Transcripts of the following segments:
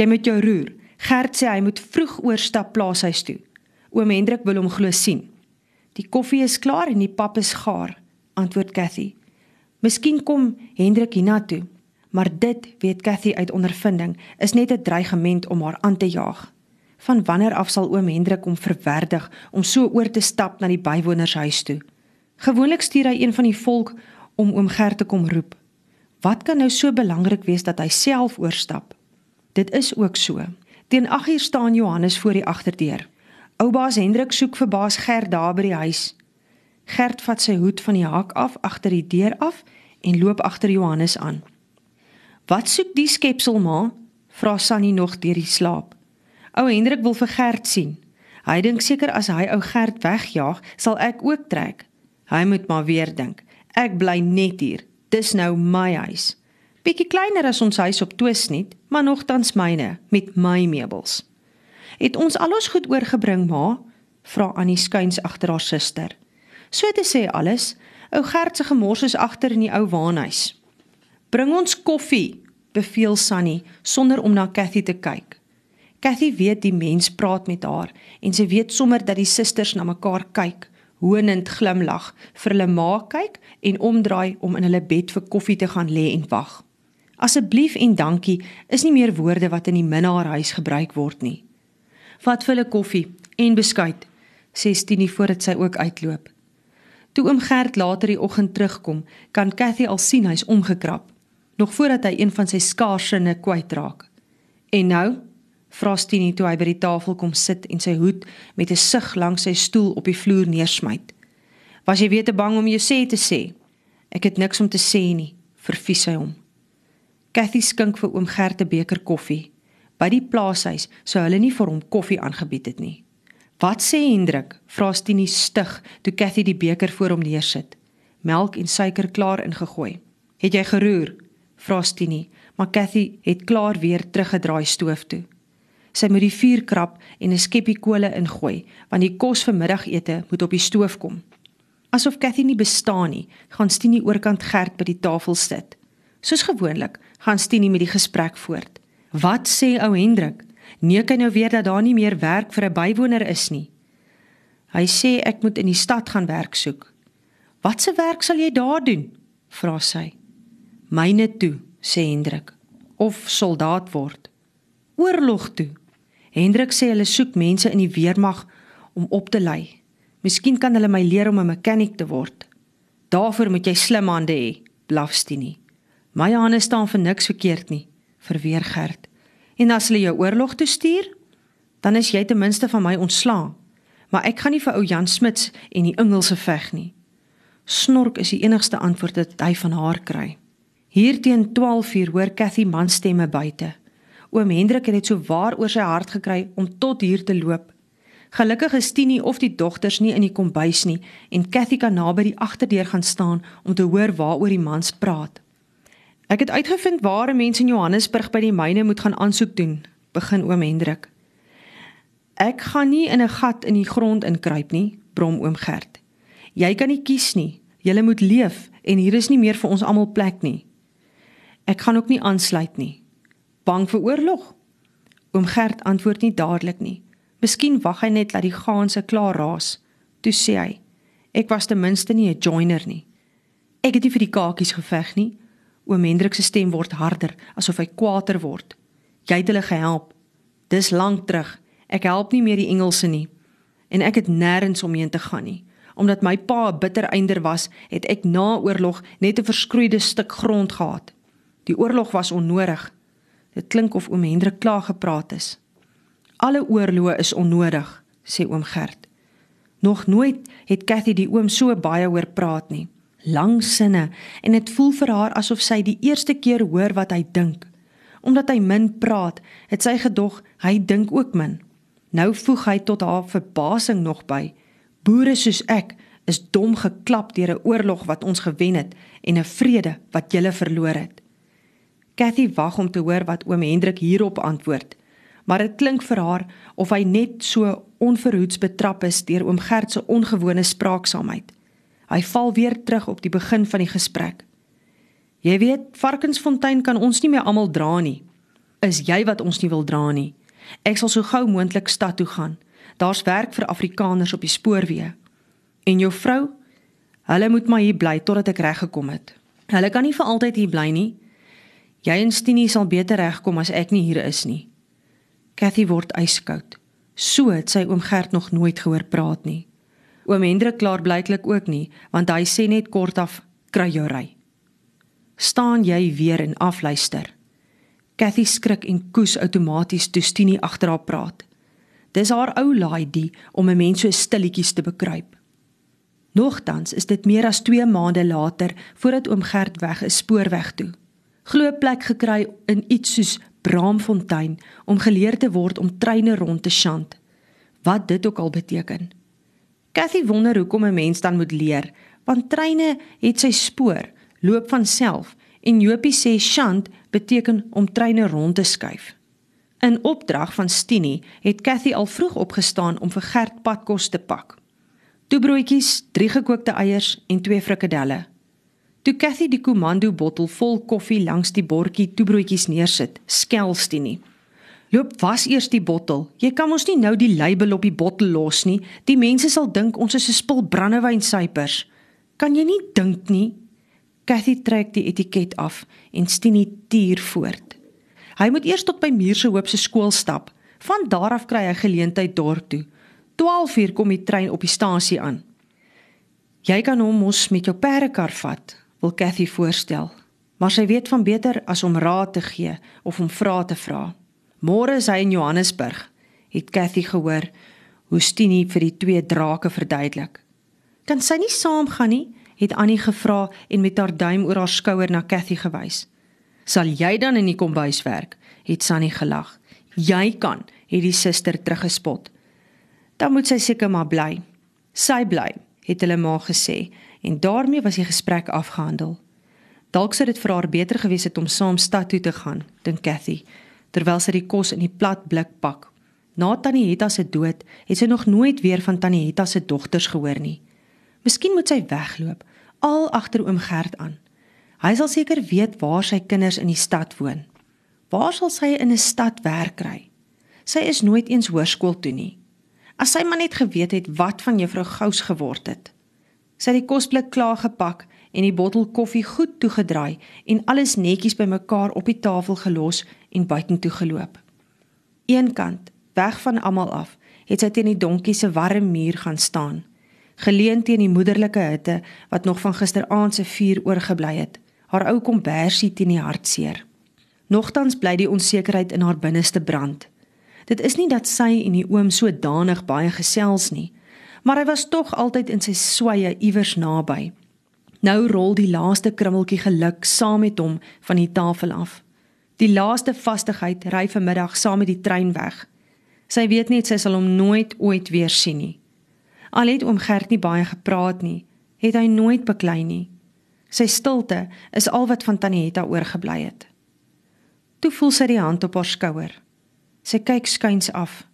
Jy moet jou roer. Gert sê hy moet vroeg oorstap plaashuis toe. Oom Hendrik wil hom glo sien. Die koffie is klaar en die pap is gaar, antwoord Cathy. Miskien kom Hendrik hiernatoe, maar dit, weet Cathy uit ondervinding, is net 'n dreigement om haar aan te jaag. Van wanneer af sal oom Hendrik hom verwerdig om so oor te stap na die bywonershuis toe? Gewoonlik stuur hy een van die volk om oom Gert te kom roep. Wat kan nou so belangrik wees dat hy self oorstap? Dit is ook so. Teen 8uur staan Johannes voor die agterdeur. Oubaas Hendrik soek vir baas Gert daar by die huis. Gert vat sy hoed van die hak af agter die deur af en loop agter Johannes aan. "Wat soek die skepsel ma?" vra Sannie nog deur die slaap. Ou Hendrik wil vir Gert sien. Hy dink seker as hy ou Gert wegjaag, sal ek ook trek. Hy moet maar weer dink. Ek bly net hier. Dis nou my huis. Bietjie kleiner as ons huis op Twisnet, maar nogtans myne met my meubels. Het ons al ons goed oorgebring, ma? vra Annie skuins agter haar suster. So te sê alles, ou Gert se gemors is agter in die ou waanhuis. Bring ons koffie, beveel Sunny sonder om na Cathy te kyk. Cathy weet die mens praat met haar en sy weet sommer dat die susters na mekaar kyk, honend glimlag, vir hulle ma kyk en omdraai om in hulle bed vir koffie te gaan lê en wag. Asseblief en dankie is nie meer woorde wat in die minnaarhuis gebruik word nie. Vat vir hulle koffie en beskuit, sê Stini voordat sy ook uitloop. Toe oom Gert later die oggend terugkom, kan Cathy al sien hy's omgekrap, nog voordat hy een van sy skaarsinne kwytraak. En nou, vra Stini toe hy by die tafel kom sit en sy hoed met 'n sug langs sy stoel op die vloer neersmyt. Was jy weer te bang om jou sê te sê? Ek het niks om te sê nie, verfies hy hom. Cathy skink vir oom Gert 'n beker koffie. By die plaashuis sou hulle nie vir hom koffie aangebied het nie. "Wat sê Hendrik?" vra Stini stig toe Cathy die beker voor hom neersit. Melk en suiker klaar ingegooi. "Het jy geroer?" vra Stini, maar Cathy het klaar weer teruggedraai stoof toe. Sy moet die vuur krap en 'n skeppie kole ingooi, want die kos vir middagete moet op die stoof kom. Asof Cathy nie bestaan nie, gaan Stini oorkant Gert by die tafel sit. Soos gewoonlik, gaan Stini met die gesprek voort. Wat sê ou Hendrik? Neek hy nou weer dat daar nie meer werk vir 'n bywoner is nie? Hy sê ek moet in die stad gaan werk soek. Wat se werk sal jy daar doen? vra sy. Myne toe, sê Hendrik. Of soldaat word. Oorlog toe. Hendrik sê hulle soek mense in die weermag om op te lei. Miskien kan hulle my leer om 'n mechanic te word. Daarvoor moet jy slim hande hê, blaf Stini. My hande staan vir niks verkeerd nie, verweer Gert. En as hulle jou oorlog toe stuur, dan is jy ten minste van my ontslaan. Maar ek gaan nie vir ou Jan Smits en die Engelse veg nie. Snork is die enigste antwoord wat hy van haar kry. Hier teen 12:00 hoor Cathy man stemme buite. Oom Hendrik het dit so waar oor sy hart gekry om tot hier te loop. Gelukkig is Tini of die dogters nie in die kombuis nie en Cathy kan naby die agterdeur gaan staan om te hoor waaroor die mans praat. Ek het uitgevind waar mense in Johannesburg by die myne moet gaan aansoek doen, begin oom Hendrik. Ek gaan nie in 'n gat in die grond inkruip nie, brom oom Gert. Jy kan nie kies nie. Jy moet leef en hier is nie meer vir ons almal plek nie. Ek gaan ook nie aansluit nie. Bang vir oorlog? Oom Gert antwoord nie dadelik nie. Miskien wag hy net dat die gaanse klaar raas. Toe sê hy: "Ek was ten minste nie 'n joiner nie. Ek het nie vir die kakies geveg nie. Oom Hendrik se stem word harder, asof hy kwaader word. Jy het hulle gehelp. Dis lank terug. Ek help nie meer die Engelse nie. En ek het nêrens omheen te gaan nie. Omdat my pa 'n bitter einder was, het ek na oorlog net 'n verskroeide stuk grond gehad. Die oorlog was onnodig. Dit klink of oom Hendrik klaar gepraat is. Alle oorloë is onnodig, sê oom Gert. Nog nooit het Cathy die oom so baie hoor praat nie lang sinne en dit voel vir haar asof sy die eerste keer hoor wat hy dink. Omdat hy min praat, het sy gedog hy dink ook min. Nou voeg hy tot haar verbasing nog by: Boere soos ek is dom geklap deur 'n oorlog wat ons gewen het en 'n vrede wat julle verloor het. Cathy wag om te hoor wat oom Hendrik hierop antwoord, maar dit klink vir haar of hy net so onverhoeds betrap is deur oom Gert se ongewone spraaksaamheid. Hy val weer terug op die begin van die gesprek. Jy weet, Varkensfontein kan ons nie meer almal dra nie. Is jy wat ons nie wil dra nie? Ek sal so gou moontlik stad toe gaan. Daar's werk vir Afrikaners op die spoorweë. En jou vrou? Hulle moet maar hier bly totdat ek reg gekom het. Hulle kan nie vir altyd hier bly nie. Jy en Stinie sal beter regkom as ek nie hier is nie. Cathy word yskoud. So het sy oom Gert nog nooit gehoor praat nie. Oom Hendrik klaar blyklik ook nie, want hy sê net kortaf kry jou ry. Staan jy weer en afluister. Cathy skrik en koes outomaties toe Stinie agter haar praat. Dis haar ou laaidie om 'n mens so stilletjies te bekruip. Nogtans is dit meer as 2 maande later voordat oom Gert weg is spoorweg toe. Glo plek gekry in iets soos Braamfontein om geleer te word om treine rond te sjant. Wat dit ook al beteken. Cathy wonder hoekom 'n mens dan moet leer, want treine het sy spoor, loop van self en Jopie sê sjant beteken om treine rond te skuif. In opdrag van Stinie het Cathy al vroeg opgestaan om vir Gert padkos te pak. Toebroodjies, drie gekookte eiers en twee frikadelle. Toe Cathy die komando bottel vol koffie langs die bordjie toebroodjies neersit, skel Stinie. Loop was eers die bottel. Jy kan mos nie nou die label op die bottel los nie. Die mense sal dink ons is 'n spul brandewynsuipers. Kan jy nie dink nie? Cathy trek die etiket af en Stinie tuur voort. Hy moet eers tot by Muur se Hoop se skool stap. Van daar af kry hy geleentheid dorp toe. 12:00 kom die trein op die stasie aan. Jy kan hom mos met jou perdekar vat, wil Cathy voorstel, maar sy weet van beter as om raad te gee of om vrae te vra. Môre is hy in Johannesburg, het Cathy gehoor hoe Stinie vir die twee drake verduidelik. Kan sy nie saamgaan nie? het Annie gevra en met haar duim oor haar skouer na Cathy gewys. Sal jy dan in die kombuis werk? het Sunny gelag. Jy kan, het die suster teruggespot. Dan moet sy seker maar bly. Sy bly, het hulle ma gesê en daarmee was die gesprek afgehandel. Dalk sou dit vir haar beter gewees het om saam stad toe te gaan, dink Cathy, terwyl sy die kos in die plat blik pak. Na Tannie Hetta se dood, het sy nog nooit weer van Tannie Hetta se dogters gehoor nie. Miskien moet sy wegloop, al agter oom Gert aan. Hy sal seker weet waar sy kinders in die stad woon. Waar sal sy in 'n stad werk kry? Sy is nooit eens hoërskool toe nie. As sy maar net geweet het wat van juffrou Gous geword het. Sy het die kosblik klaar gepak en die bottel koffie goed toegedraai en alles netjies bymekaar op die tafel gelos en buitentoe geloop. Eenkant, weg van almal af, het sy teen die donkie se warm muur gaan staan, geleun teen die moederlike hitte wat nog van gisteraand se vuur oorgebly het, haar ou kombersie teen die hartseer. Nogtans bly die onsekerheid in haar binneste brand. Dit is nie dat sy en die oom so danig baie gesels nie, maar hy was tog altyd in sy sweye iewers naby. Nou rol die laaste krummeltjie geluk saam met hom van die tafel af. Die laaste vastigheid ry vanmiddag saam met die trein weg. Sy weet net sy sal hom nooit ooit weer sien nie. Al het oom Gert nie baie gepraat nie, het hy nooit beklei nie. Sy stilte is al wat van Tanietta oorgebly het. Toe voel sy die hand op haar skouer. Sy kyk skuins af.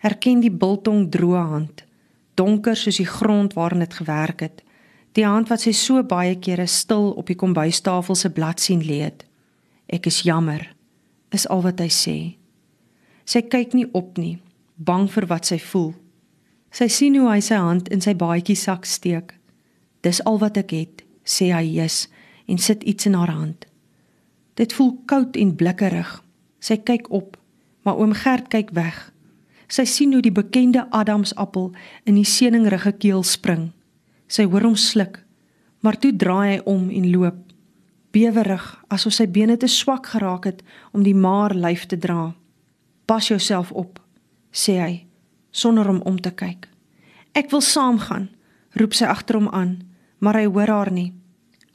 Herken die biltong droë hand donker soos die grond waarin dit gewerk het. Die hand wat sy so baie kere stil op die kombuistafel se blad sien lê het. Ek is jammer, is al wat hy sê. Sy kyk nie op nie, bang vir wat sy voel. Sy sien hoe hy sy hand in sy baadjie sak steek. Dis al wat ek het, sê hy eers en sit iets in haar hand. Dit voel koud en blikkerig. Sy kyk op, maar oom Gert kyk weg. Sy sien hoe die bekende Adamsappel in die seeningrige keel spring. Sy hoor hom sluk, maar toe draai hy om en loop, bewerig asof sy bene te swak geraak het om die maar lyf te dra. Pas jouself op, sê hy sonder om om te kyk. Ek wil saamgaan, roep sy agter hom aan, maar hy hoor haar nie.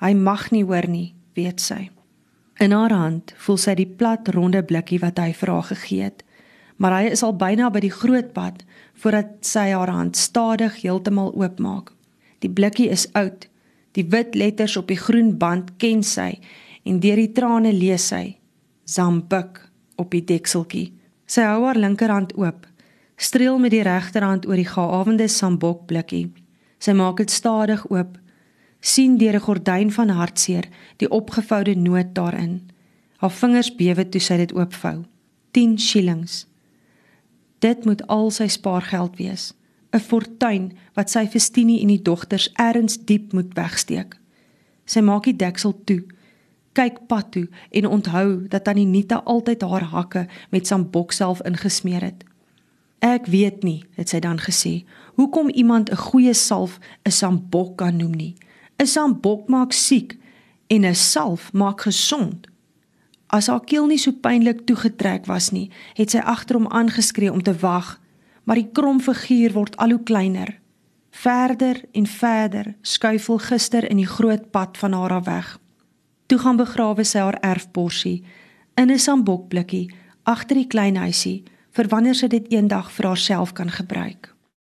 Hy mag nie hoor nie, weet sy. In haar hand voel sy die plat ronde blikkie wat hy vir haar gegee het maar hy is al byna by die groot pad voordat sy haar hand stadig heeltemal oopmaak. Die blikkie is oud. Die wit letters op die groen band ken sy en deur die trane lees sy Zambuk op die dekseltjie. Sy hou haar linkerhand oop, streel met die regterhand oor die geawende Zambok blikkie. Sy maak dit stadig oop, sien deur 'n gordyn van hartseer die opgevoude noot daarin. Haar vingers bewe toe sy dit oopvou. 10 shillings. Dit moet al sy spaargeld wees, 'n fortuin wat sy vir Stinie en die dogters ergens diep moet wegsteek. Sy maak die deksel toe, kyk pad toe en onthou dat tannie Nita altyd haar hakke met sambok self ingesmeer het. Ek weet nie, het sy dan gesê, hoekom iemand 'n goeie salf 'n sambok kan noem nie. 'n Sambok maak siek en 'n salf maak gesond. As haar keel nie so pynlik toegetrek was nie, het sy agter hom aangeskree om te wag, maar die krom figuur word al hoe kleiner. Verder en verder skuifel gister in die groot pad van haar af weg. Toe gaan begrawe sy haar erfborsie in 'n sambokblikkie agter die klein huisie vir wanneer sy dit eendag vir haarself kan gebruik.